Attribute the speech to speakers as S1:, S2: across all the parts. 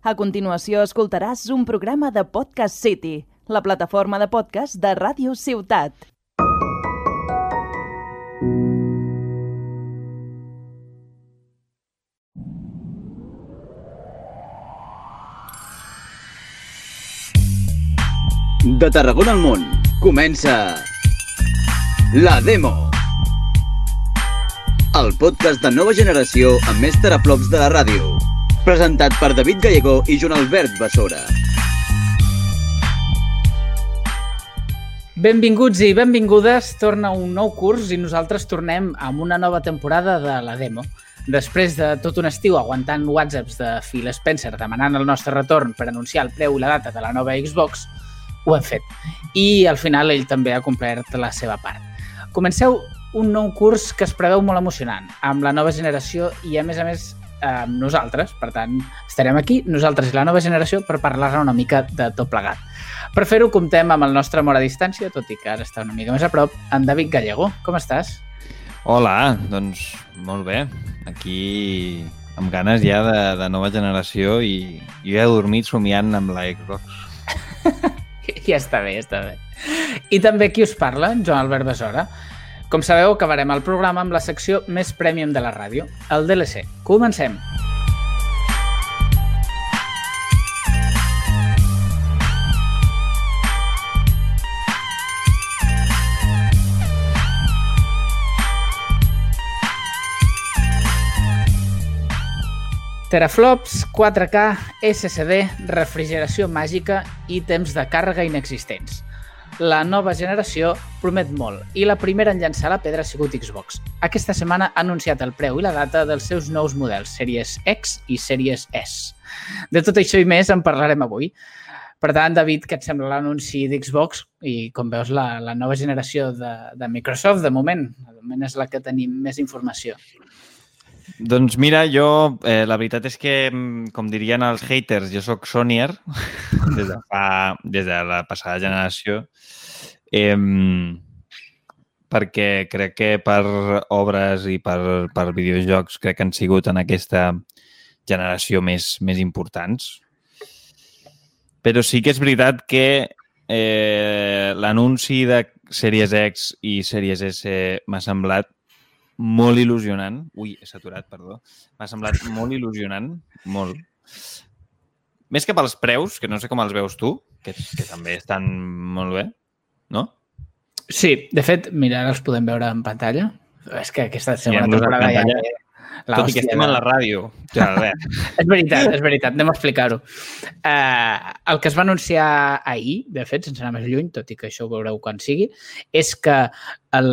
S1: A continuació escoltaràs un programa de Podcast City, la plataforma de podcast de Ràdio Ciutat.
S2: De Tarragona al món, comença... La Demo. El podcast de nova generació amb més teraflops de la ràdio. Presentat per David Gallego i Joan Albert Bessora.
S3: Benvinguts i benvingudes, torna un nou curs i nosaltres tornem amb una nova temporada de la demo. Després de tot un estiu aguantant whatsapps de Phil Spencer demanant el nostre retorn per anunciar el preu i la data de la nova Xbox, ho hem fet. I al final ell també ha complert la seva part. Comenceu un nou curs que es preveu molt emocionant, amb la nova generació i, a més a més, amb nosaltres. Per tant, estarem aquí, nosaltres i la nova generació, per parlar una mica de tot plegat. Per fer-ho, comptem amb el nostre amor a distància, tot i que ara està una mica més a prop, en David Gallego. Com estàs?
S4: Hola, doncs molt bé. Aquí amb ganes ja de, de nova generació i jo he dormit somiant amb la Xbox.
S3: ja està bé, ja està bé. I també qui us parla, Joan Albert Besora. Com sabeu, acabarem el programa amb la secció més premium de la ràdio, el DLC. Comencem! Teraflops, 4K, SSD, refrigeració màgica i temps de càrrega inexistents. La nova generació promet molt i la primera en llançar la pedra ha sigut Xbox. Aquesta setmana ha anunciat el preu i la data dels seus nous models, Series X i Series S. De tot això i més en parlarem avui. Per tant, David, què et sembla l'anunci d'Xbox i, com veus, la, la nova generació de, de Microsoft, de moment? De moment és la que tenim més informació.
S4: Doncs mira, jo, eh, la veritat és que, mm, com dirien els haters, jo sóc Sonyer des de, fa, des de la passada generació, eh, perquè crec que per obres i per, per videojocs crec que han sigut en aquesta generació més, més importants. Però sí que és veritat que eh, l'anunci de Series X i Series S m'ha semblat molt il·lusionant. Ui, he saturat, perdó. M'ha semblat molt il·lusionant, molt. Més que pels preus, que no sé com els veus tu, que, que també estan molt bé, no?
S3: Sí, de fet, mira, ara els podem veure en pantalla. És que aquesta segona ja, temporada ja...
S4: La Tot i que estem a la ràdio. Ja,
S3: és veritat, és veritat, anem a explicar-ho. Uh, el que es va anunciar ahir, de fet, sense anar més lluny, tot i que això ho veureu quan sigui, és que el,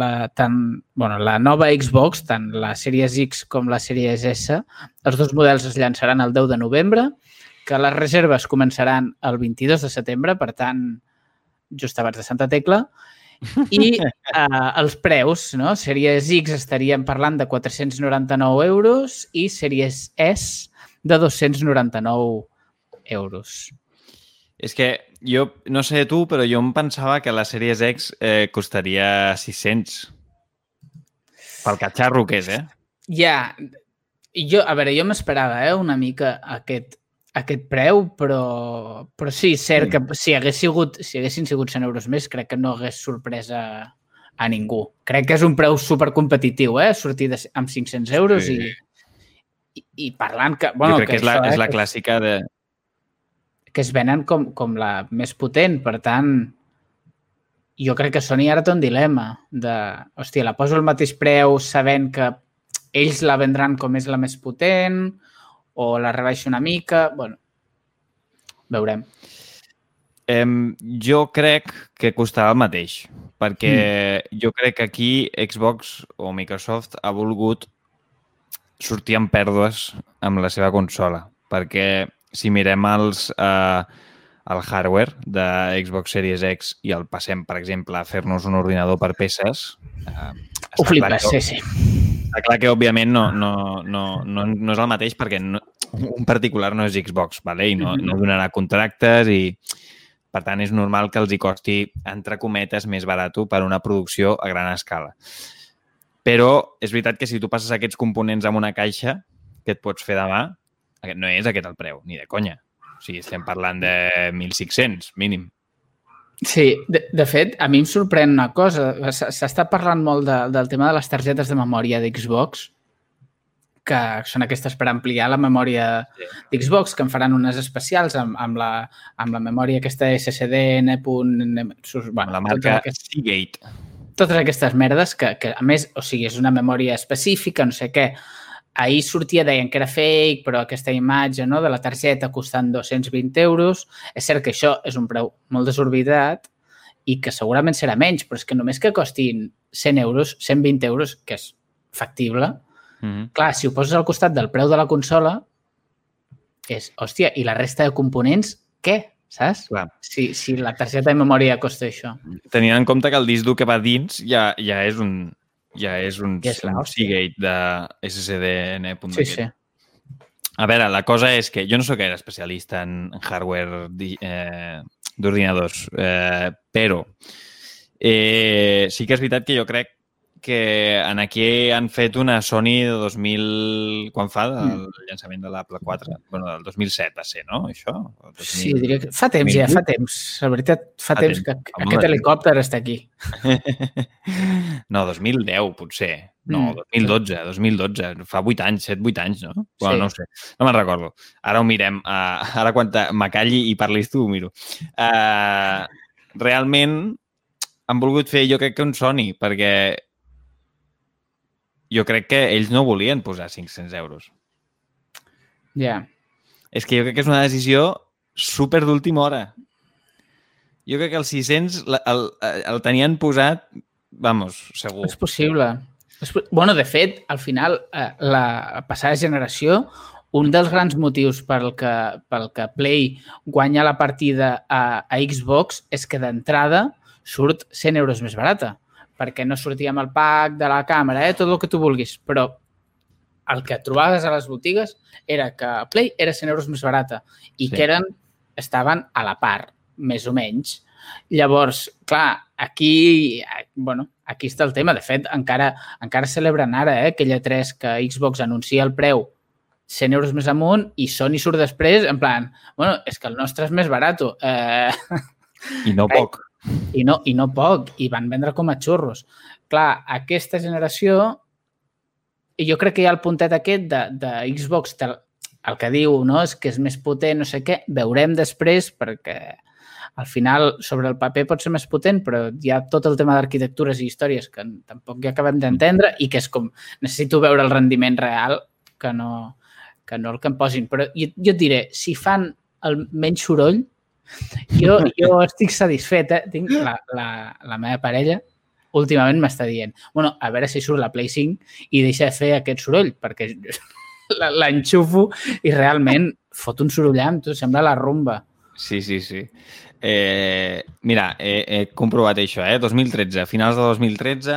S3: la, tant, bueno, la nova Xbox, tant la Series X com la Series S, els dos models es llançaran el 10 de novembre, que les reserves començaran el 22 de setembre, per tant, just abans de Santa Tecla, i uh, els preus, no? Sèries X estaríem parlant de 499 euros i sèries S de 299 euros.
S4: És que jo, no sé tu, però jo em pensava que la Series X eh, costaria 600. Pel catxarro que és, eh?
S3: Ja. Jo, a veure, jo m'esperava eh, una mica aquest, aquest preu, però, però sí, cert que si, hagués sigut, si haguessin sigut 100 euros més, crec que no hagués sorpresa a ningú. Crec que és un preu supercompetitiu, eh? Sortir de, amb 500 euros sí. i, i, i parlant que... Bueno,
S4: jo crec que, que és, la, això, és eh, la clàssica de...
S3: Que es venen com, com la més potent, per tant, jo crec que Sony ara té un dilema de, hòstia, la poso al mateix preu sabent que ells la vendran com és la més potent o la rebaixo una mica... bueno, veurem.
S4: Eh, jo crec que costarà el mateix, perquè mm. jo crec que aquí Xbox o Microsoft ha volgut sortir amb pèrdues amb la seva consola, perquè si mirem els, eh, el hardware de Xbox Series X i el passem, per exemple, a fer-nos un ordinador per peces...
S3: Eh, Ho flipes, sí, sí
S4: està clar que, òbviament, no, no, no, no, no és el mateix perquè no, un particular no és Xbox, vale? i no, no donarà contractes i, per tant, és normal que els hi costi, entre cometes, més barat per una producció a gran escala. Però és veritat que si tu passes aquests components amb una caixa, que et pots fer demà, Aquest no és aquest el preu, ni de conya. O sigui, estem parlant de 1.600, mínim.
S3: Sí, de, de fet, a mi em sorprèn una cosa. S'està parlant molt de, del tema de les targetes de memòria d'Xbox, que són aquestes per ampliar la memòria
S4: Sí.
S3: d'Xbox, que en faran unes especials amb, amb, la, amb la memòria aquesta SSD, N. Bueno,
S4: la
S3: totes
S4: marca
S3: aquestes-
S4: Seagate.
S3: totes aquestes merdes que, que, a més, o sigui, és una memòria específica, no sé què. Ahir sortia, deien que era fake, però aquesta imatge no, de la targeta costant 220 euros. És cert que això és un preu molt desorbitat i que segurament serà menys, però és que només que costin 100 euros, 120 euros, que és factible,
S4: Mm -hmm.
S3: clar, si ho poses al costat del preu de la consola, és, hòstia, i la resta de components, què? Saps?
S4: Clar.
S3: Si, si la targeta de memòria costa això.
S4: Tenint en compte que el disc dur que va dins ja, ja és un ja és un,
S3: és
S4: un. Seagate de SSD.
S3: Sí, sí.
S4: A veure, la cosa és que jo no sóc gaire especialista en hardware eh, d'ordinadors, eh, però eh, sí que és veritat que jo crec que en aquí han fet una Sony de 2000... Quan fa del llançament de l'Apple 4? bueno, del 2007 va ser, no? Això? O 2000?
S3: Sí, diria que fa temps ja, fa temps. La veritat, fa,
S4: Fa
S3: temps,
S4: temps.
S3: que
S4: Home.
S3: aquest helicòpter està aquí.
S4: No, 2010, potser. No,
S3: Mm.
S4: 2012, 2012. Fa 8 anys, 7-8 anys, no? Bueno,
S3: Sí.
S4: no ho sé. No me'n recordo. Ara ho mirem. Uh, ara quan te- m'acalli i parlis tu, ho miro. Uh, realment han volgut fer, jo crec que un Sony, perquè jo crec que ells no volien posar 500 euros.
S3: Ja.
S4: És que jo crec que és una decisió super d'última hora. Jo crec que el 600 la- el, el tenien posat, vamos, segur.
S3: És possible. És, bueno, de fet, al final, eh, la passada generació, un dels grans motius pel que, pel que Play guanya la partida a, a Xbox és que d'entrada surt 100 euros més barata, perquè no sortia amb el pack de la càmera, eh, tot el que tu vulguis, però el que trobaves a les botigues era que Play era 100 euros més barata i
S4: Sí.
S3: que eren, estaven a la part, més o menys. Llavors, clar, aquí, bueno, aquí està el tema. De fet, encara, encara celebren ara eh, aquella 3 que Xbox anuncia el preu 100 euros més amunt i Sony surt després en plan, bueno, és que el nostre és més barat. Eh,
S4: I no poc.
S3: I, no, I no poc, i van vendre com a xurros. Clar, aquesta generació, i jo crec que hi ha el puntet aquest de, de Xbox, el que diu no, és que és més potent, no sé què, veurem després perquè al final sobre el paper pot ser més potent, però hi ha tot el tema d'arquitectures i històries que tampoc ja acabem d'entendre i que és com, necessito veure el rendiment real que no, que no el que em posin. Però jo, jo et diré, si fan el menys soroll, jo, jo estic satisfet, eh? Tinc la, la, la meva parella últimament m'està dient, bueno, a veure si surt la Play 5 i deixa de fer aquest soroll, perquè la- l'enxufo i realment fot un sorollam, tu, sembla la rumba.
S4: Sí, sí, sí. Eh, mira, he, he comprovat això, eh? 2013, finals de 2013,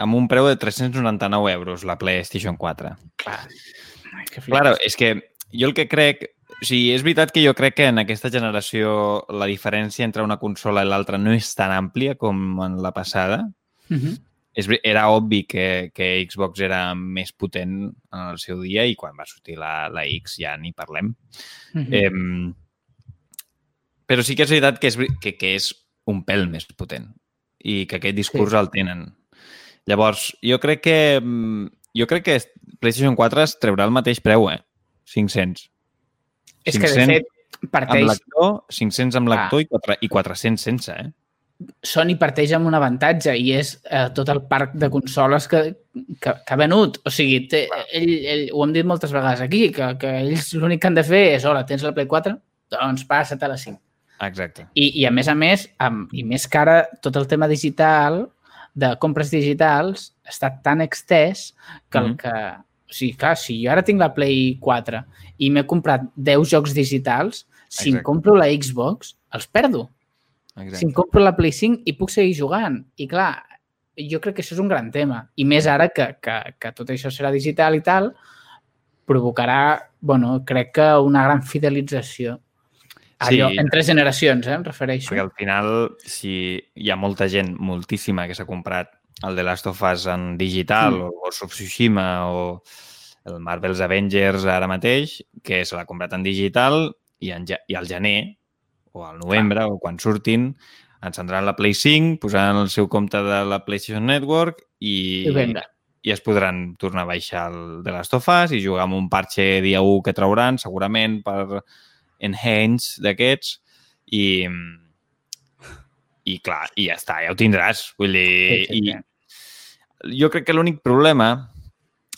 S4: amb un preu de 399 euros la PlayStation 4.
S3: Clar. Ai, que.
S4: Claro, és que jo el que crec... O sigui, és veritat que jo crec que en aquesta generació la diferència entre una consola i l'altra no és tan àmplia com en la passada.
S3: Mhm.
S4: És, ver- era obvi que, que Xbox era més potent en el seu dia i quan va sortir la, la X ja ni parlem.
S3: Mhm.
S4: Eh, però sí que és veritat que és, que, que és un pèl més potent i que aquest discurs
S3: Sí.
S4: sí. el tenen. Llavors, jo crec que mm, jo crec que PlayStation 4 es treurà el mateix preu, eh? 500.
S3: És que, de
S4: 500
S3: fet,
S4: Amb
S3: parteix,
S4: lector, 500 amb
S3: Clar.
S4: lector i, 4, i 400 sense, eh?
S3: Sony parteix amb un avantatge i és eh, tot el parc de consoles que, que, que ha venut. O sigui, té, ell, ell, ho hem dit moltes vegades aquí, que, que ells l'únic que han de fer és, hola, tens la Play 4? Doncs passa-te la 5.
S4: Exacte.
S3: I, I a més a més, amb, i més que ara, tot el tema digital, de compres digitals, està tan extès que el
S4: Mhm.
S3: que... Sigui, clar, si jo ara tinc la Play 4 i m'he comprat 10 jocs digitals, si em
S4: Exacte.
S3: compro la Xbox, els perdo.
S4: Exacte.
S3: Si em compro la Play 5 i puc seguir jugant. I clar, jo crec que això és un gran tema. I més ara que, que, que tot això serà digital i tal, provocarà, bueno, crec que una gran fidelització.
S4: Sí.
S3: Allò, entre generacions, eh, em refereixo.
S4: Perquè al final, si hi ha molta gent, moltíssima, que s'ha comprat el The Last of Us en digital
S3: Mm.
S4: o Ghost of Tsushima o el Marvel's Avengers ara mateix, que se l'ha comprat en digital i, en, i al gener o al novembre o quan surtin encendran la Play 5, posaran el seu compte de la PlayStation Network i,
S3: I
S4: i es podran tornar a baixar el de les Us i jugar amb un parche dia 1 que trauran, segurament per enhance d'aquests i, i clar, i ja està, ja ho tindràs. Vull dir,
S3: Sí, sí, sí.
S4: i jo crec que l'únic problema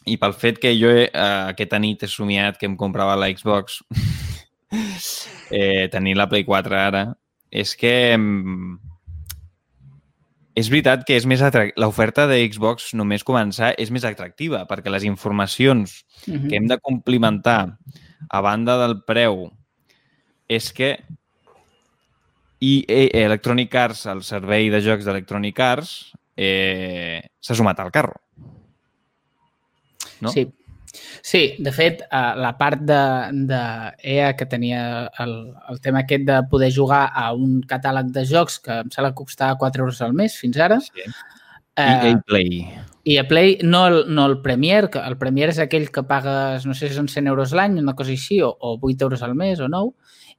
S4: i pel fet que jo he, eh, aquesta nit he somiat que em comprava la Xbox eh, tenir la Play 4 ara és que mm, és veritat que és més l'oferta de Xbox només començar és més atractiva perquè les informacions
S3: Mhm.
S4: que hem de complimentar a banda del preu és que i eh, Electronic Arts, el servei de jocs d'Electronic Arts, eh, s'ha sumat al carro. No?
S3: Sí. Sí, de fet, eh, la part de, de EA que tenia el, el tema aquest de poder jugar a un catàleg de jocs que em sembla que costava 4 euros al mes fins ara.
S4: Sí.
S3: Eh,
S4: EA Play.
S3: I a Play, no el, no el Premier, que el Premier és aquell que pagues, no sé si són 100 euros l'any, una cosa així, o, o 8 euros al mes o 9,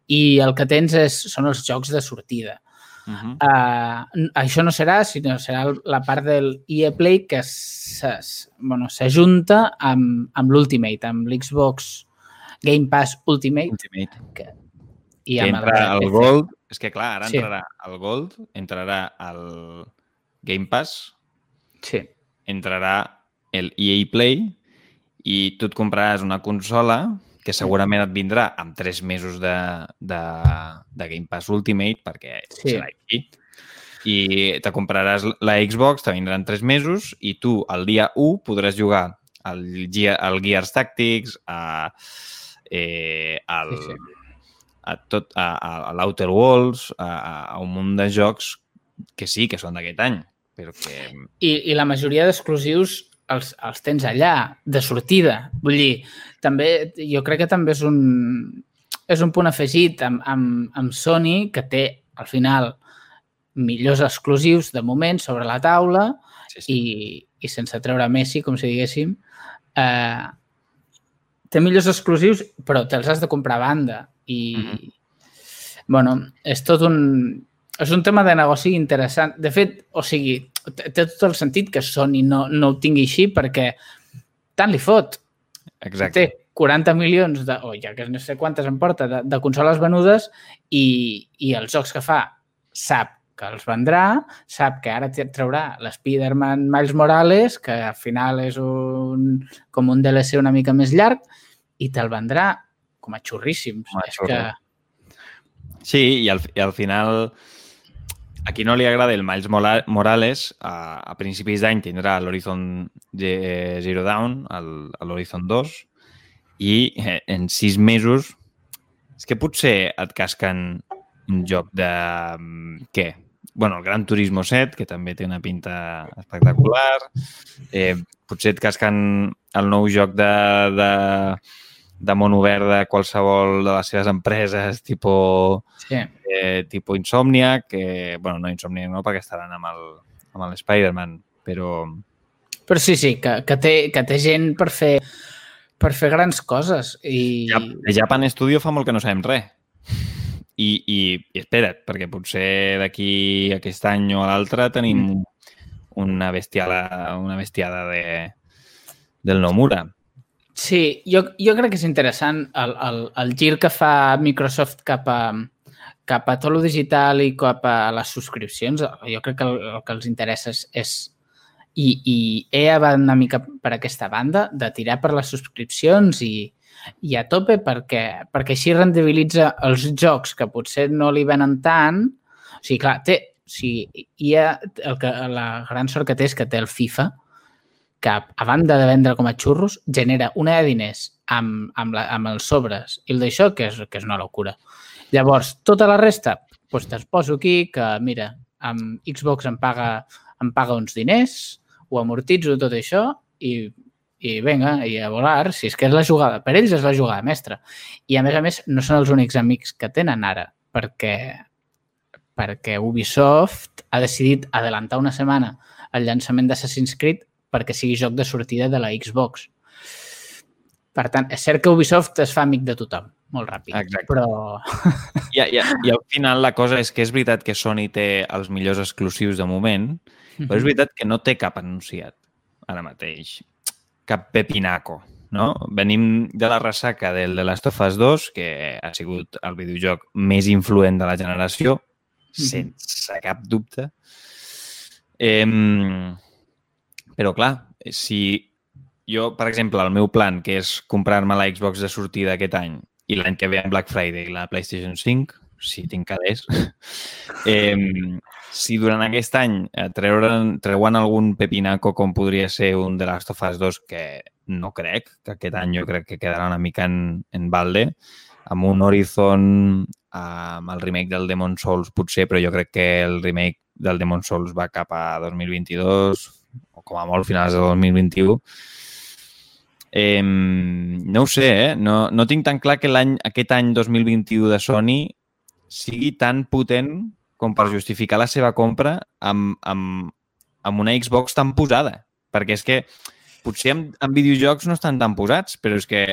S3: i el que tens és, són els jocs de sortida.
S4: Uh -huh.
S3: Uh, això no serà, sinó serà la part del EA Play que s'es- bueno, s'ajunta amb, amb l'Ultimate, amb l'Xbox Game Pass Ultimate
S4: Ultimate.
S3: i
S4: que entra
S3: el
S4: el Gold. És que, clar, ara
S3: Sí.
S4: entrarà el Gold, entrarà el Game Pass,
S3: Sí,
S4: entrarà el EA Play i tu et compraràs una consola que segurament et vindrà amb 3 mesos de, de, de Game Pass Ultimate perquè
S3: Sí.
S4: serà aquí. I te compraràs la Xbox, te vindran 3 mesos i tu el dia 1 podràs jugar al, al Gears Tactics, a, eh, al,
S3: Sí, sí.
S4: a, tot, a, a, a l'Outer Worlds, a, a un munt de jocs que sí, que són d'aquest any, però que...
S3: I, i la majoria d'exclusius els, els tens allà, de sortida. Vull dir, també, jo crec que també és un, és un punt afegit amb, amb, amb Sony que té, al final, millors exclusius de moment sobre la taula
S4: Sí, sí.
S3: i, i sense treure Messi, com si diguéssim, eh, té millors exclusius, però te'ls has de comprar a banda. I,
S4: Mhm.
S3: bueno, és tot un... És un tema de negoci interessant. De fet, o sigui, té tot el sentit que Sony no, no ho tingui així perquè tant li fot.
S4: Exacte.
S3: Té 40 milions, de, o ja que no sé quantes em porta, de, de consoles venudes i, i els jocs que fa sap que els vendrà, sap que ara traurà l'Spider-Man Miles Morales, que al final és un, com un DLC una mica més llarg, i te'l vendrà com a xurríssims. És que,
S4: Sí, i al, i al final a qui no li agrada el Miles Morales, a, a principis d'any tindrà l'Horizon Ze- Zero Dawn, l'Horizon 2, i eh, en sis mesos és que potser et casquen un joc de... mm, Què? bueno, el Gran Turismo 7, que també té una pinta espectacular. Eh, potser et casquen el nou joc de, de, de món obert de qualsevol de les seves empreses, tipus
S3: sí.
S4: eh, tipus Insomniac, que, bueno, no Insomniac no, perquè estaran amb el, amb el Spider-Man, però
S3: Però sí, sí, que, que, té, que té gent per fer, per fer grans coses. I...
S4: ja, Japan Studio fa molt que no sabem res. I, i, i espera't, perquè potser d'aquí aquest any o l'altre tenim una bestiada, una bestiada de, del Nomura.
S3: Sí, jo, jo crec que és interessant el, el, el gir que fa Microsoft cap a, cap a tot lo digital i cap a les subscripcions. Jo crec que el, el que els interessa és, és i, i EA va una mica per aquesta banda de tirar per les subscripcions i, i a tope perquè, perquè així rendibilitza els jocs que potser no li venen tant. O sigui, clar, té, o sigui, EA, el que, la gran sort que té és que té el FIFA, que a banda de vendre com a xurros, genera una de diners amb, amb, la, amb els sobres i el d'això, que és, que és una locura. Llavors, tota la resta, doncs te'ls poso aquí, que mira, amb Xbox em paga, em paga uns diners, ho amortitzo tot això i, i vinga, i a volar, si és que és la jugada, per ells és la jugada mestra. I a més a més, no són els únics amics que tenen ara, perquè perquè Ubisoft ha decidit adelantar una setmana el llançament d'Assassin's Creed perquè sigui joc de sortida de la Xbox. Per tant, és cert que Ubisoft es fa amic de tothom, molt ràpid.
S4: Exacte.
S3: Però...
S4: I, i, I al final la cosa és que és veritat que Sony té els millors exclusius de moment, però és veritat que no té cap anunciat ara mateix. Cap pepinaco, no? Venim de la ressaca del The Last of Us 2, que ha sigut el videojoc més influent de la generació, sense cap dubte. Eh, però, clar, si jo, per exemple, el meu plan, que és comprar-me la Xbox de sortida aquest any i l'any que ve en Black Friday la PlayStation 5, si tinc calés, eh, si durant aquest any eh, treuren, treuen algun pepinaco com podria ser un The Last of Us 2, que no crec, que aquest any jo crec que quedarà una mica en, en balde, amb un Horizon, amb el remake del Demon Souls potser, però jo crec que el remake del Demon Souls va cap a 2022 o com a molt finals de 2021. Eh, no ho sé, eh? No, no tinc tan clar que l'any aquest any 2021 de Sony sigui tan potent com per justificar la seva compra amb, amb, amb una Xbox tan posada. Perquè és que potser en, en videojocs no estan tan posats, però és que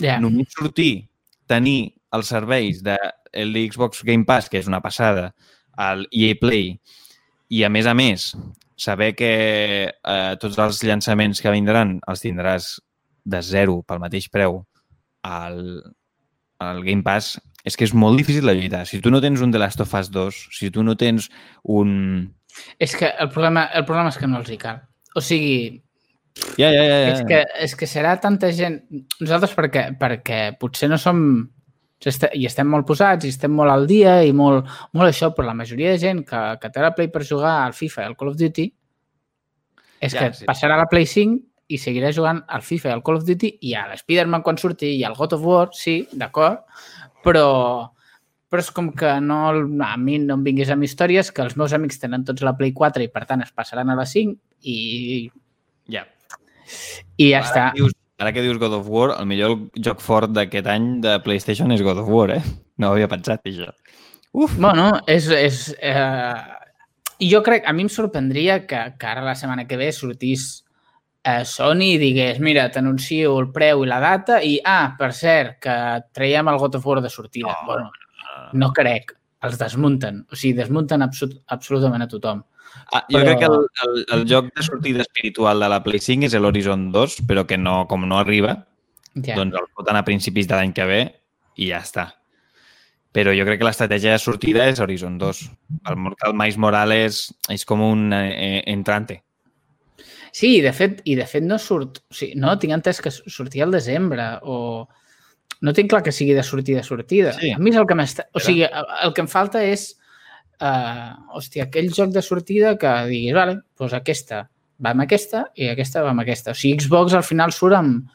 S3: Ja.
S4: només sortir, tenir els serveis de el de Xbox Game Pass, que és una passada, el EA Play, i a més a més, saber que eh, tots els llançaments que vindran els tindràs de zero pel mateix preu al, al Game Pass, és que és molt difícil de lluitar. Si tu no tens un The Last of Us 2, si tu no tens un...
S3: És que el problema, el problema és que no els hi cal. O sigui,
S4: Ja, ja, ja, ja.
S3: és, que, és que serà tanta gent... Nosaltres perquè, perquè potser no som... I estem molt posats, i estem molt al dia, i molt, molt això, però la majoria de gent que, que té la Play per jugar al FIFA i al Call of Duty és
S4: Ja,
S3: que
S4: sí.
S3: passarà a la Play 5 i seguirà jugant al FIFA i al Call of Duty i a l'Spider-Man quan surti i al God of War, sí, d'acord, però, però és com que no, a mi no em vinguis amb històries que els meus amics tenen tots la Play 4 i per tant es passaran a la 5 i,
S4: ja.
S3: i ja
S4: ara
S3: està.
S4: Dius, ara que dius God of War, el millor joc fort d'aquest any de PlayStation és God of War, eh? No ho havia pensat, això. Uf!
S3: Bueno, és... és eh... Jo crec, a mi em sorprendria que, que ara la setmana que ve sortís eh, Sony i digués, mira, t'anuncio el preu i la data i, ah, per cert, que traiem el God of War de sortida.
S4: No,
S3: bueno, no crec. Els desmunten. O sigui, desmunten absolut, absolutament a tothom.
S4: Ah, jo
S3: Però-
S4: crec que el, el, el joc de sortida espiritual de la Play 5 és l'Horizon 2, però que no, com no arriba,
S3: Ja.
S4: doncs el foten a principis de l'any que ve i ja està. Però jo crec que l'estratègia de sortida és Horizon 2. El, el Miles Morales és com un eh, entrante.
S3: Sí, i de fet, i de fet no surt... O sigui, no, tinc entès que sortia al desembre o... No tinc clar que sigui de sortida a sortida.
S4: Sí.
S3: A mi és el que m'està... O sigui, el que em falta és... Uh, hòstia, aquell joc de sortida que diguis, vale, doncs aquesta va amb aquesta i aquesta va amb aquesta. O sigui, Xbox al final surt amb,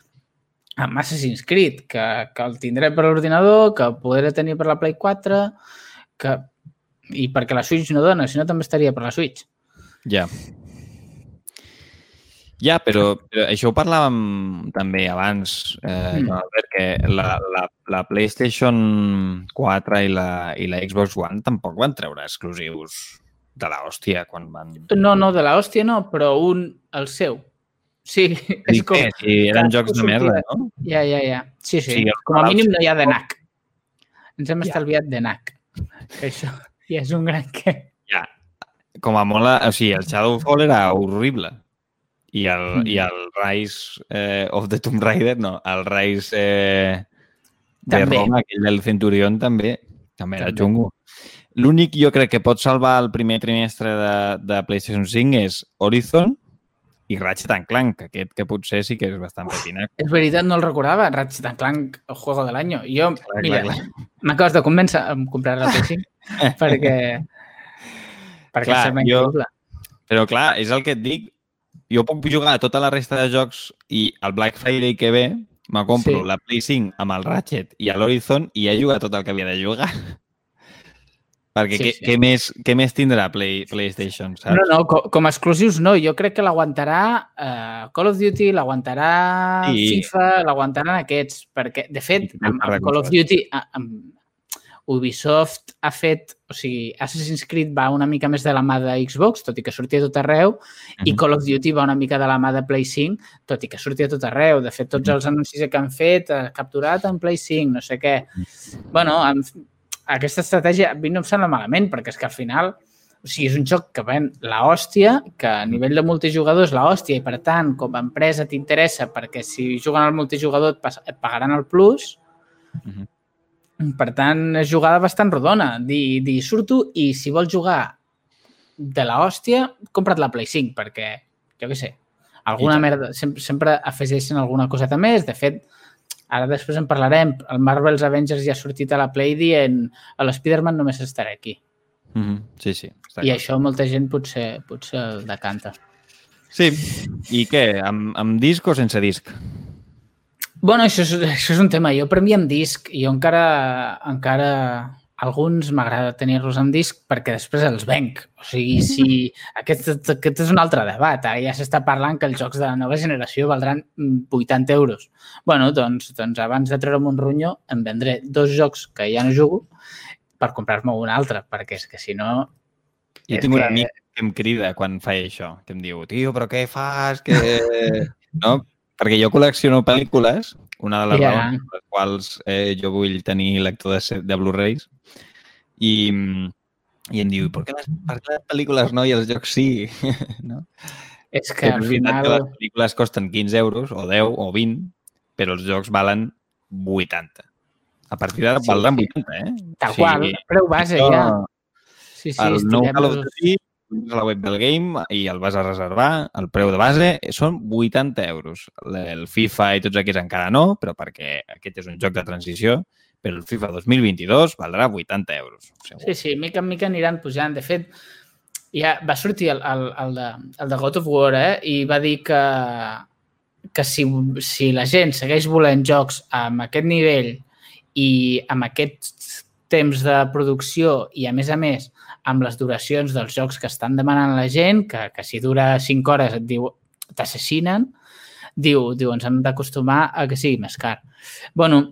S3: amb Assassin's Creed, que, que el tindré per l'ordinador, que podré tenir per la Play 4, que... i perquè la Switch no dona, si no també estaria per la Switch.
S4: Ja. Ja, però, però això ho parlàvem també abans, eh,
S3: Mm.
S4: Albert, que la, la, la PlayStation 4 i la, i la Xbox One tampoc van treure exclusius de la hòstia quan van...
S3: No, no, de la hòstia no, però un, el seu. Sí, és com...
S4: que si eren jocs de merda, no?
S3: Ja, ja, ja. Sí, sí.
S4: Sí,
S3: sí com a mínim no hi ha de NAC. Ens hem
S4: Ja.
S3: estalviat de NAC. Que això ja és un gran què.
S4: Ja. Com a molt... O sigui, el Shadowfall era horrible. I el,
S3: Mm.
S4: i el Rise eh, of the Tomb Raider, no, el Rise eh, de
S3: També.
S4: Roma, aquell del Centurion, també, també era xungo. L'únic jo crec que pot salvar el primer trimestre de, de PlayStation 5 és Horizon i Ratchet Clank, aquest que potser sí que és bastant pepinac.
S3: És veritat, no el recordava. Ratchet Clank, el juego de l'any. Jo,
S4: Clar,
S3: mira, m'acabes de convèncer a comprar la Play 5 perquè, perquè
S4: Clar,
S3: sembla
S4: jo-
S3: increïble.
S4: Però clar, és el que et dic, jo puc jugar a tota la resta de jocs i el Black Friday que ve me compro
S3: Sí.
S4: la Play 5 amb el Ratchet i l'Horizon i he jugat tot el que havia de jugar. Perquè
S3: Sí,
S4: què,
S3: sí.
S4: què, més, què més tindrà Play, PlayStation, saps?
S3: No, no, com, com a exclusius no. Jo crec que l'aguantarà eh, Call of Duty, l'aguantarà
S4: Sí.
S3: FIFA, l'aguantaran aquests. Perquè, de fet, amb, amb Call of. Duty... Amb, Ubisoft ha fet, o sigui, Assassin's Creed va una mica més de la mà de Xbox, tot i que sortia tot arreu, uh -huh. i Call of Duty va una mica de la mà de Play 5, tot i que sortia tot arreu. De fet, tots els anuncis que han fet, eh, capturat en Play 5, no sé què. bueno, amb, aquesta estratègia a mi no em sembla malament, perquè és que al final o sigui, és un joc que ven la hòstia, que a nivell de multijugador és la hòstia i, per tant, com a empresa t'interessa perquè si juguen al multijugador et, pas, et pagaran el plus. Uh -huh. Per tant, és jugada bastant rodona. Dir, dir surto i si vols jugar de la hòstia, compra't la Play 5 perquè, jo què sé, alguna merda, sempre, sempre afegeixen alguna coseta més. De fet, ara després en parlarem, el Marvel's Avengers ja ha sortit a la Play dient a l'Spider-Man només estarà aquí.
S4: Mm -hmm. Sí, sí.
S3: I clar. això molta gent potser, potser el decanta.
S4: Sí. I què? Amb, amb disc o sense disc?
S3: Bueno, això és, això és un tema. Jo per mi amb disc, jo encara, encara alguns m'agrada tenir-los en disc perquè després els venc. O sigui, si... Aquest, aquest és un altre debat. Ara ja s'està parlant que els jocs de la nova generació valdran 80 euros. bueno, doncs, doncs abans de treure'm un ronyo em vendré dos jocs que ja no jugo per comprar-me un altre, perquè és que si no...
S4: Jo tinc que... un amic que em crida quan fa això, que em diu, tio, però què fas? Que... no? Perquè jo col·lecciono pel·lícules, una de les yeah. raons per les quals eh, jo vull tenir lector de, de Blu-rays, i, i em diu, per què, les, per què les pel·lícules no i els jocs sí? no?
S3: És que al final...
S4: Que les pel·lícules costen 15 euros, o 10, o 20, però els jocs valen 80. A partir d'ara sí, valdran 80, eh?
S3: Tal sí, qual, preu base això, ja.
S4: Sí, sí, el nou Call of Duty a la web del game i el vas a reservar, el preu de base són 80 euros. El FIFA i tots aquests encara no, però perquè aquest és un joc de transició, però el FIFA 2022 valdrà 80 euros.
S3: Segur. Sí, sí, mica en mica aniran pujant. De fet, ja va sortir el, el, el, de, el de God of War eh? i va dir que, que si, si la gent segueix volent jocs amb aquest nivell i amb aquest temps de producció i, a més a més, amb les duracions dels jocs que estan demanant la gent, que, que si dura 5 hores et diu t'assassinen, diu, diu, ens hem d'acostumar a que sigui més car. bueno,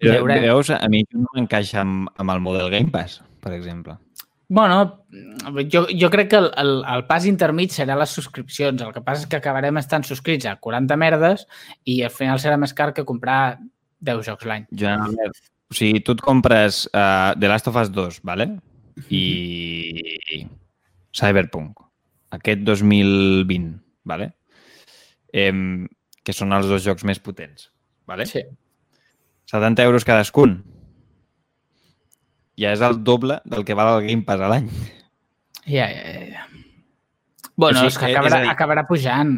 S4: veure... Veus, a mi no m'encaixa amb, amb el model Game Pass, per exemple.
S3: Bueno, jo, jo crec que el, el, el pas intermig serà les subscripcions. El que passa és que acabarem estant subscrits a 40 merdes i al final serà més car que comprar 10 jocs l'any.
S4: Generalment. O sigui, tu et compres uh, The Last of Us 2, ¿vale? I Cyberpunk, aquest 2020, ¿vale? Eh, que són els dos jocs més potents. ¿vale?
S3: Sí.
S4: 70 euros cadascun. Ja és el doble del que val el Game Pass a l'any.
S3: Ja, ja, ja. Bueno, sí, és que acabarà, és dir... acabarà pujant.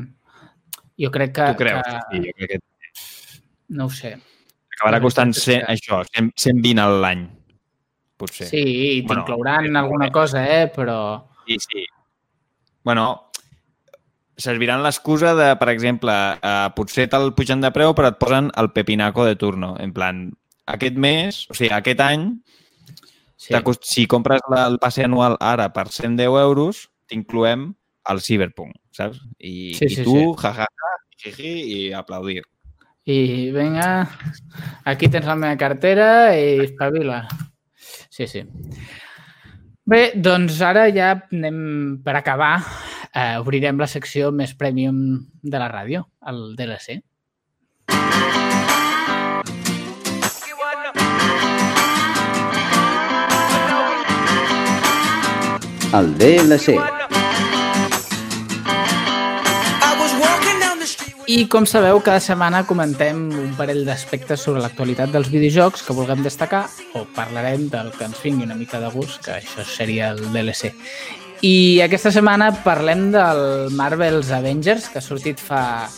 S3: Jo crec que...
S4: Tu creus?
S3: Que...
S4: Sí, jo crec que...
S3: No ho sé.
S4: Acabarà costant 100, això, 100, 120 a l'any, potser.
S3: Sí, i t'inclouran bueno, alguna cosa, eh? Però...
S4: Sí, sí. Bueno, serviran l'excusa de, per exemple, eh, potser te'l pugen de preu però et posen el pepinaco de turno. En plan, aquest mes, o sigui, aquest any, sí. si compres el passe anual ara per 110 euros, t'incloem el Cyberpunk, saps? I,
S3: sí, sí,
S4: i tu,
S3: sí.
S4: jajaja, ja, jiji, i aplaudir.
S3: I vinga, aquí tens la meva cartera i espavila. Sí, sí. Bé, doncs ara ja anem per acabar. Eh, obrirem la secció més premium de la ràdio, el DLC.
S2: El DLC.
S3: I com sabeu, cada setmana comentem un parell d'aspectes sobre l'actualitat dels videojocs que vulguem destacar o parlarem del que ens vingui una mica de gust, que això seria el DLC. I aquesta setmana parlem del Marvel's Avengers, que ha sortit fa,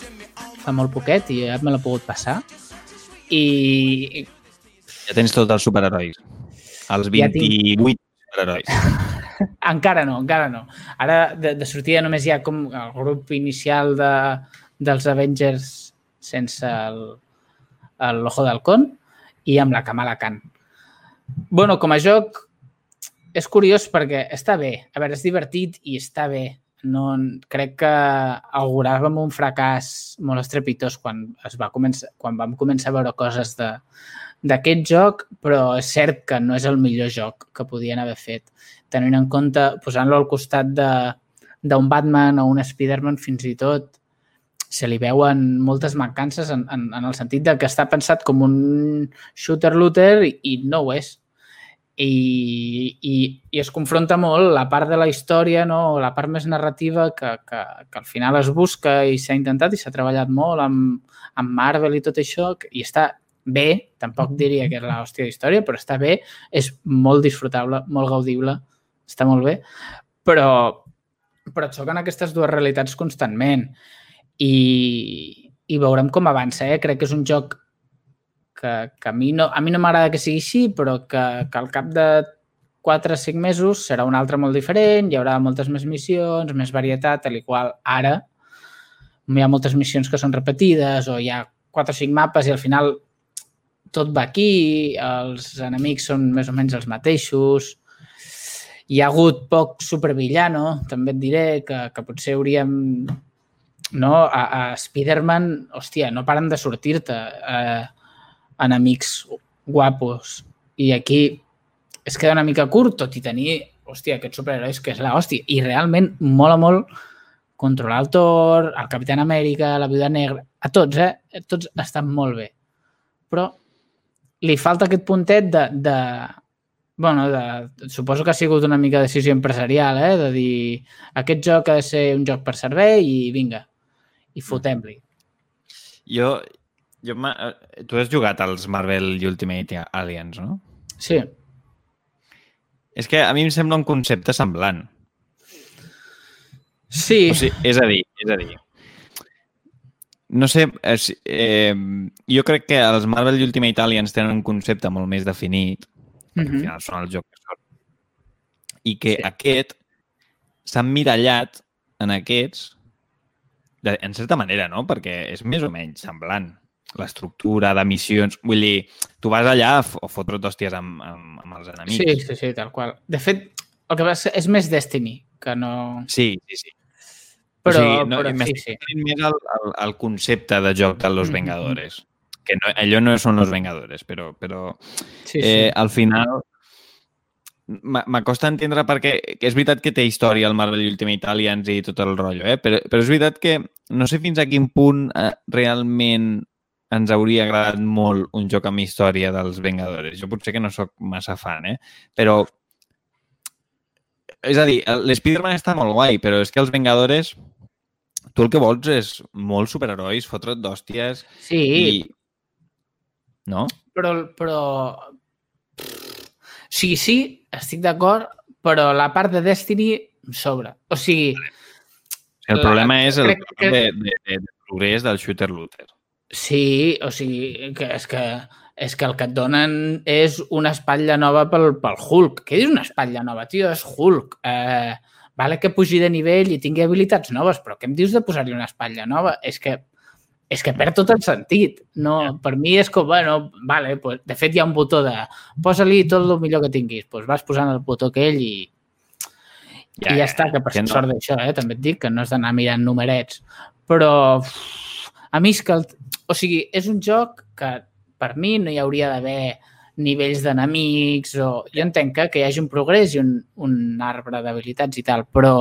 S3: fa molt poquet i ja me l'he pogut passar. I...
S4: Ja tens tots els superherois. Els 28 ja tinc... superherois.
S3: encara no, encara no. Ara, de, de sortida, només hi ha com el grup inicial de, dels Avengers sense l'Ojo d'Halcón i amb la Kamala Khan. bueno, com a joc és curiós perquè està bé. A veure, és divertit i està bé. No, crec que auguràvem un fracàs molt estrepitós quan, es va començar, quan vam començar a veure coses de, d'aquest joc, però és cert que no és el millor joc que podien haver fet. Tenint en compte, posant-lo al costat de- d'un Batman o un Spider-Man fins i tot, se li veuen moltes mancances en, en, en el sentit de que està pensat com un shooter-looter i, i no ho és. I, i, I es confronta molt la part de la història, no? la part més narrativa que, que, que al final es busca i s'ha intentat i s'ha treballat molt amb, amb Marvel i tot això i està bé, tampoc diria que és l'hòstia d'història, però està bé, és molt disfrutable, molt gaudible, està molt bé, però, però et xoquen aquestes dues realitats constantment i, i veurem com avança. Eh? Crec que és un joc que, que a mi no, a mi no m'agrada que sigui així, però que, que al cap de 4 o 5 mesos serà un altre molt diferent, hi haurà moltes més missions, més varietat, tal i qual ara hi ha moltes missions que són repetides o hi ha 4 o 5 mapes i al final tot va aquí, els enemics són més o menys els mateixos, hi ha hagut poc supervillano, també et diré que, que potser hauríem no? A, a Spider-Man, hòstia, no paren de sortir-te eh, enemics guapos. I aquí es queda una mica curt, tot i tenir, hòstia, aquests superherois que és la hòstia. I realment mola molt controlar el Thor, el Capitán Amèrica, la Viuda Negra, a tots, eh? Tots estan molt bé. Però li falta aquest puntet de, de bueno, de, suposo que ha sigut una mica decisió empresarial, eh? de dir aquest joc ha de ser un joc per servei i vinga, i fotem-li.
S4: Jo, jo eh, tu has jugat als Marvel Ultimate Alliance, no?
S3: Sí,
S4: És que a mi em sembla un concepte semblant.
S3: sí,
S4: O sigui, és a dir, és a dir, no sé, és, eh, jo crec que els Marvel Ultimate Alliance tenen un concepte molt més definit, perquè al
S3: Mhm.
S4: final són el joc que són, i que
S3: sí.
S4: aquest s'ha emmirallat en aquests, de, en certa manera, no? Perquè és més o menys semblant l'estructura de missions. Vull dir, tu vas allà a f- a fotre d'hòsties amb, amb, amb els enemics.
S3: sí, sí, sí, tal qual. De fet, el que passa és més Destiny, que no...
S4: sí, sí. sí.
S3: Però,
S4: o sigui, no,
S3: però sí, sí.
S4: més al, al, al concepte de joc de Los
S3: Mhm.
S4: Vengadores. Que no, allò no són Los Vengadores, però, però
S3: sí, sí.
S4: eh, al final m'acosta entendre perquè que és veritat que té història el Marvel Ultimate Alliance i tot el rotllo, eh? però, però és veritat que no sé fins a quin punt eh, realment ens hauria agradat molt un joc amb història dels Vengadores. Jo potser que no sóc massa fan, eh? però és a dir, l'Spiderman està molt guai, però és que els Vengadores tu el que vols és molts superherois, fotre't d'hòsties
S3: sí,
S4: i... No?
S3: però, però... Sí, sí, estic d'acord, però la part de Destiny sobra. O sigui,
S4: El
S3: La-
S4: problema és el
S3: crec que-
S4: de, de, de, de progrés del shooter looter.
S3: sí, o sigui, que és que és que el que et donen és una espatlla nova pel, pel Hulk. Què és una espatlla nova, tio? És Hulk. Eh, vale que pugi de nivell i tingui habilitats noves, però què em dius de posar-li una espatlla nova? És que és que perd tot el sentit. No, per mi és com, bueno, vale, pues, de fet hi ha un botó de posa-li tot el millor que tinguis. Pues vas posant el botó aquell i, ja, i ja, està, que per
S4: que no.
S3: sort d'això, eh? també et dic que no has d'anar mirant numerets. Però uf, a mi és que... El, o sigui, és un joc que per mi no hi hauria d'haver nivells d'enemics o... Jo entenc que, que hi hagi un progrés i un, un arbre d'habilitats i tal, però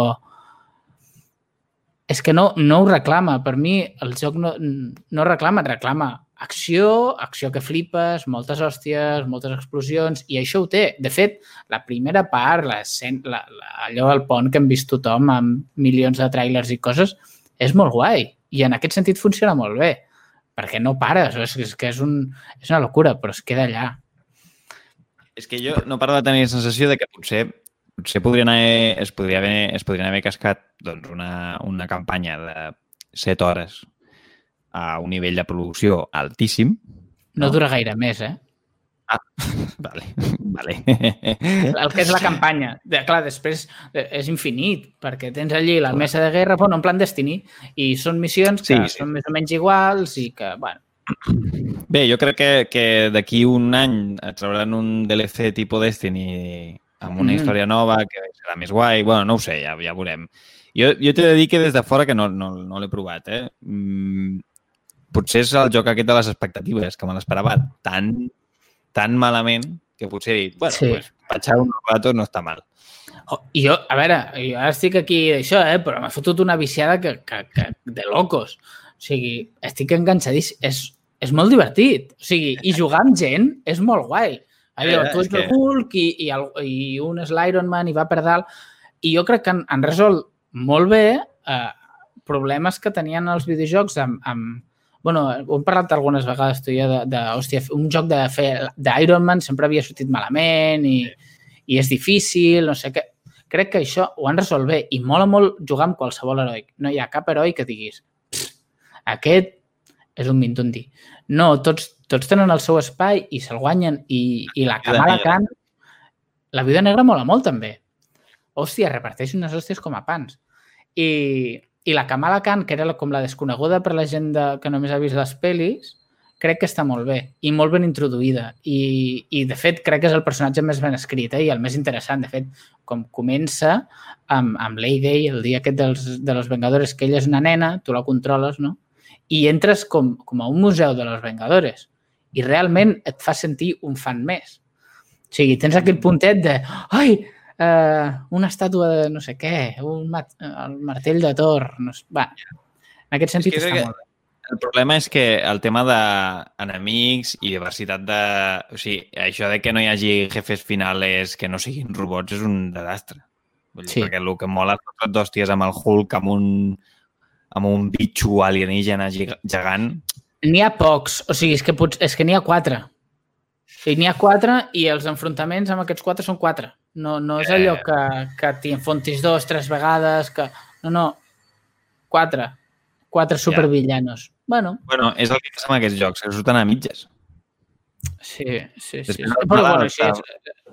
S3: és que no, no ho reclama. Per mi el joc no, no reclama, reclama acció, acció que flipes, moltes hòsties, moltes explosions, i això ho té. De fet, la primera part, la, la, la, allò al pont que hem vist tothom amb milions de trailers i coses, és molt guai. I en aquest sentit funciona molt bé, perquè no pares, és, és que és, un, és una locura, però es queda allà.
S4: És que jo no paro de tenir la sensació de que potser potser podrien haver, es, podria haver, es podrien haver cascat doncs, una, una campanya de 7 hores a un nivell de producció altíssim.
S3: No, no dura gaire més, eh?
S4: Ah, vale, vale.
S3: El que és la campanya. De, clar, després eh, és infinit, perquè tens allí la mesa de guerra, bueno, en plan Destiny, i són missions que
S4: sí.
S3: sí. són més o menys iguals i que, bueno,
S4: Bé, jo crec que, que d'aquí un any et trauran un DLC tipus Destiny amb una
S3: Mm.
S4: història nova que serà més guai. Bueno, no ho sé, ja, ja veurem. Jo, jo t'he de dir que des de fora que no, no, no l'he provat, eh? Mm, potser és el joc aquest de les expectatives, que me l'esperava tan tan malament que potser he dit, bueno,
S3: Sí.
S4: pues, patxar un rato no està mal.
S3: Oh, I jo, a veure, jo ara estic aquí d'això, eh? però m'ha fotut una viciada que, que, que, de locos. O sigui, estic enganxadíssim. És, és molt divertit. O sigui, i jugar amb gent és molt guai. Allò,
S4: Eh,
S3: tu ets el
S4: que-
S3: Hulk i, i, el, i un és l'Iron Man i va per dalt. I jo crec que han, han resolt molt bé eh, problemes que tenien els videojocs amb, amb bueno, ho hem parlat algunes vegades tu jo de, de hòstia, un joc de fer d'Iron Man sempre havia sortit malament i, i és difícil, no sé què. Crec que això ho han resolt bé i mola molt jugar amb qualsevol heroi. No hi ha cap heroi que diguis "Pff, aquest és un mindundi. No, tots, tots tenen el seu espai i se'l guanyen i, i la Kamala. Khan... La Viuda Negra mola molt també. Hòstia, reparteix unes hòsties com a pans. I, i la Kamala Khan, que era com la desconeguda per la gent de, que només ha vist les pel·lis, crec que està molt bé i molt ben introduïda. I, i de fet, crec que és el personatge més ben escrit eh? i el més interessant. De fet, com comença amb, amb Lady, el dia aquest dels, de los Vengadores, que ella és una nena, tu la controles, no? I entres com, com a un museu de los Vengadores i realment et fa sentir un fan més. O sigui, tens aquell puntet de ai, eh, una estàtua de no sé què, un mat el martell de Thor. No sé. Va, en aquest sentit
S4: que
S3: està
S4: que-
S3: molt bé.
S4: El problema és que el tema d'enemics i diversitat de... O sigui, això de que no hi hagi jefes finales que no siguin robots és un desastre. Vull dir,
S3: Sí.
S4: Perquè el que mola és fotre d'hòsties amb el Hulk, amb un, amb un bitxo alienígena gegant.
S3: N'hi ha pocs, o sigui, és que, pots, és que n'hi ha quatre. I n'hi ha quatre i els enfrontaments amb aquests quatre són quatre. No, no és allò
S4: Eh.
S3: que, que t'hi enfontis dos, tres vegades, que... No, no, quatre. Quatre supervillanos. Bueno,
S4: Bueno, és el que passa amb aquests jocs, que surten a mitges.
S3: sí, sí, sí.
S4: Després
S3: sí. Però bueno, sí, és,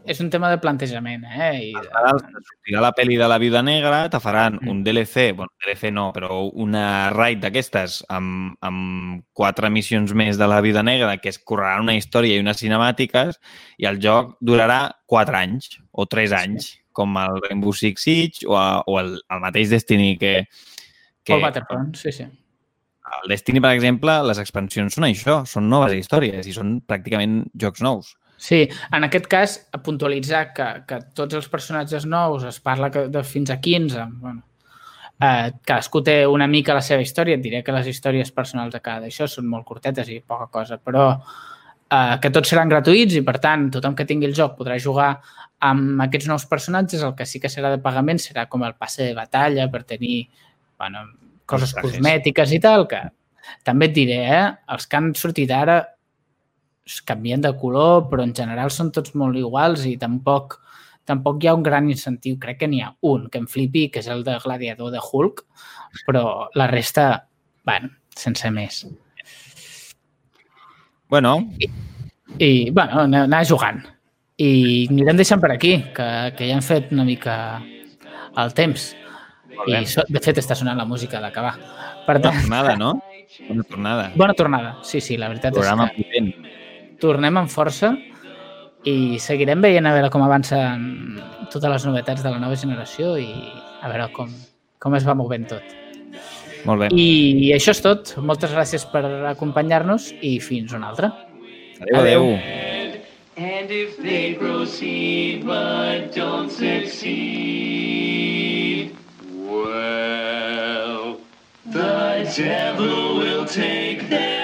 S3: és un tema de plantejament, eh? I de...
S4: Ara sortirà la pel·li de la Viuda Negra, te faran
S3: Mm.
S4: un DLC, bueno, DLC no, però una raid d'aquestes amb, amb quatre missions més de la Viuda Negra que es correran una història i unes cinemàtiques i el joc durarà quatre anys o tres anys, com el Rainbow Six Siege o, a, o el, el mateix Destiny que... que
S3: Paul Battlefront, sí, sí.
S4: el Destiny, per exemple, les expansions són això, són noves històries i són pràcticament jocs nous.
S3: Sí, en aquest cas, a puntualitzar que, que tots els personatges nous es parla que de fins a 15, bueno, eh, cadascú té una mica la seva història, et diré que les històries personals de cada d'això són molt curtetes i poca cosa, però eh, que tots seran gratuïts i, per tant, tothom que tingui el joc podrà jugar amb aquests nous personatges, el que sí que serà de pagament serà com el passe de batalla per tenir bueno, coses cosmètiques i tal, que també et diré, eh, els que han sortit ara canvien de color, però en general són tots molt iguals i tampoc tampoc hi ha un gran incentiu. Crec que n'hi ha un que em flipi, que és el de Gladiador de Hulk, però la resta, bueno, sense més.
S4: Bueno,
S3: I, bueno, anar, jugant. I anirem deixant per aquí, que, que ja hem fet una mica el temps. I, de fet, està sonant la música d'acabar. Per
S4: bona
S3: tant,
S4: tornada, no? Bona tornada.
S3: bona tornada. Sí, sí, la veritat
S4: Programa
S3: és que
S4: potent.
S3: Tornem amb força i seguirem veient a veure com avancen totes les novetats de la nova generació i a veure com, com es va movent tot.
S4: Molt bé.
S3: I això és tot. Moltes gràcies per acompanyar-nos i fins una altra.
S4: Adéu, adéu.
S5: And if they proceed but don't succeed, well, the devil will take heads.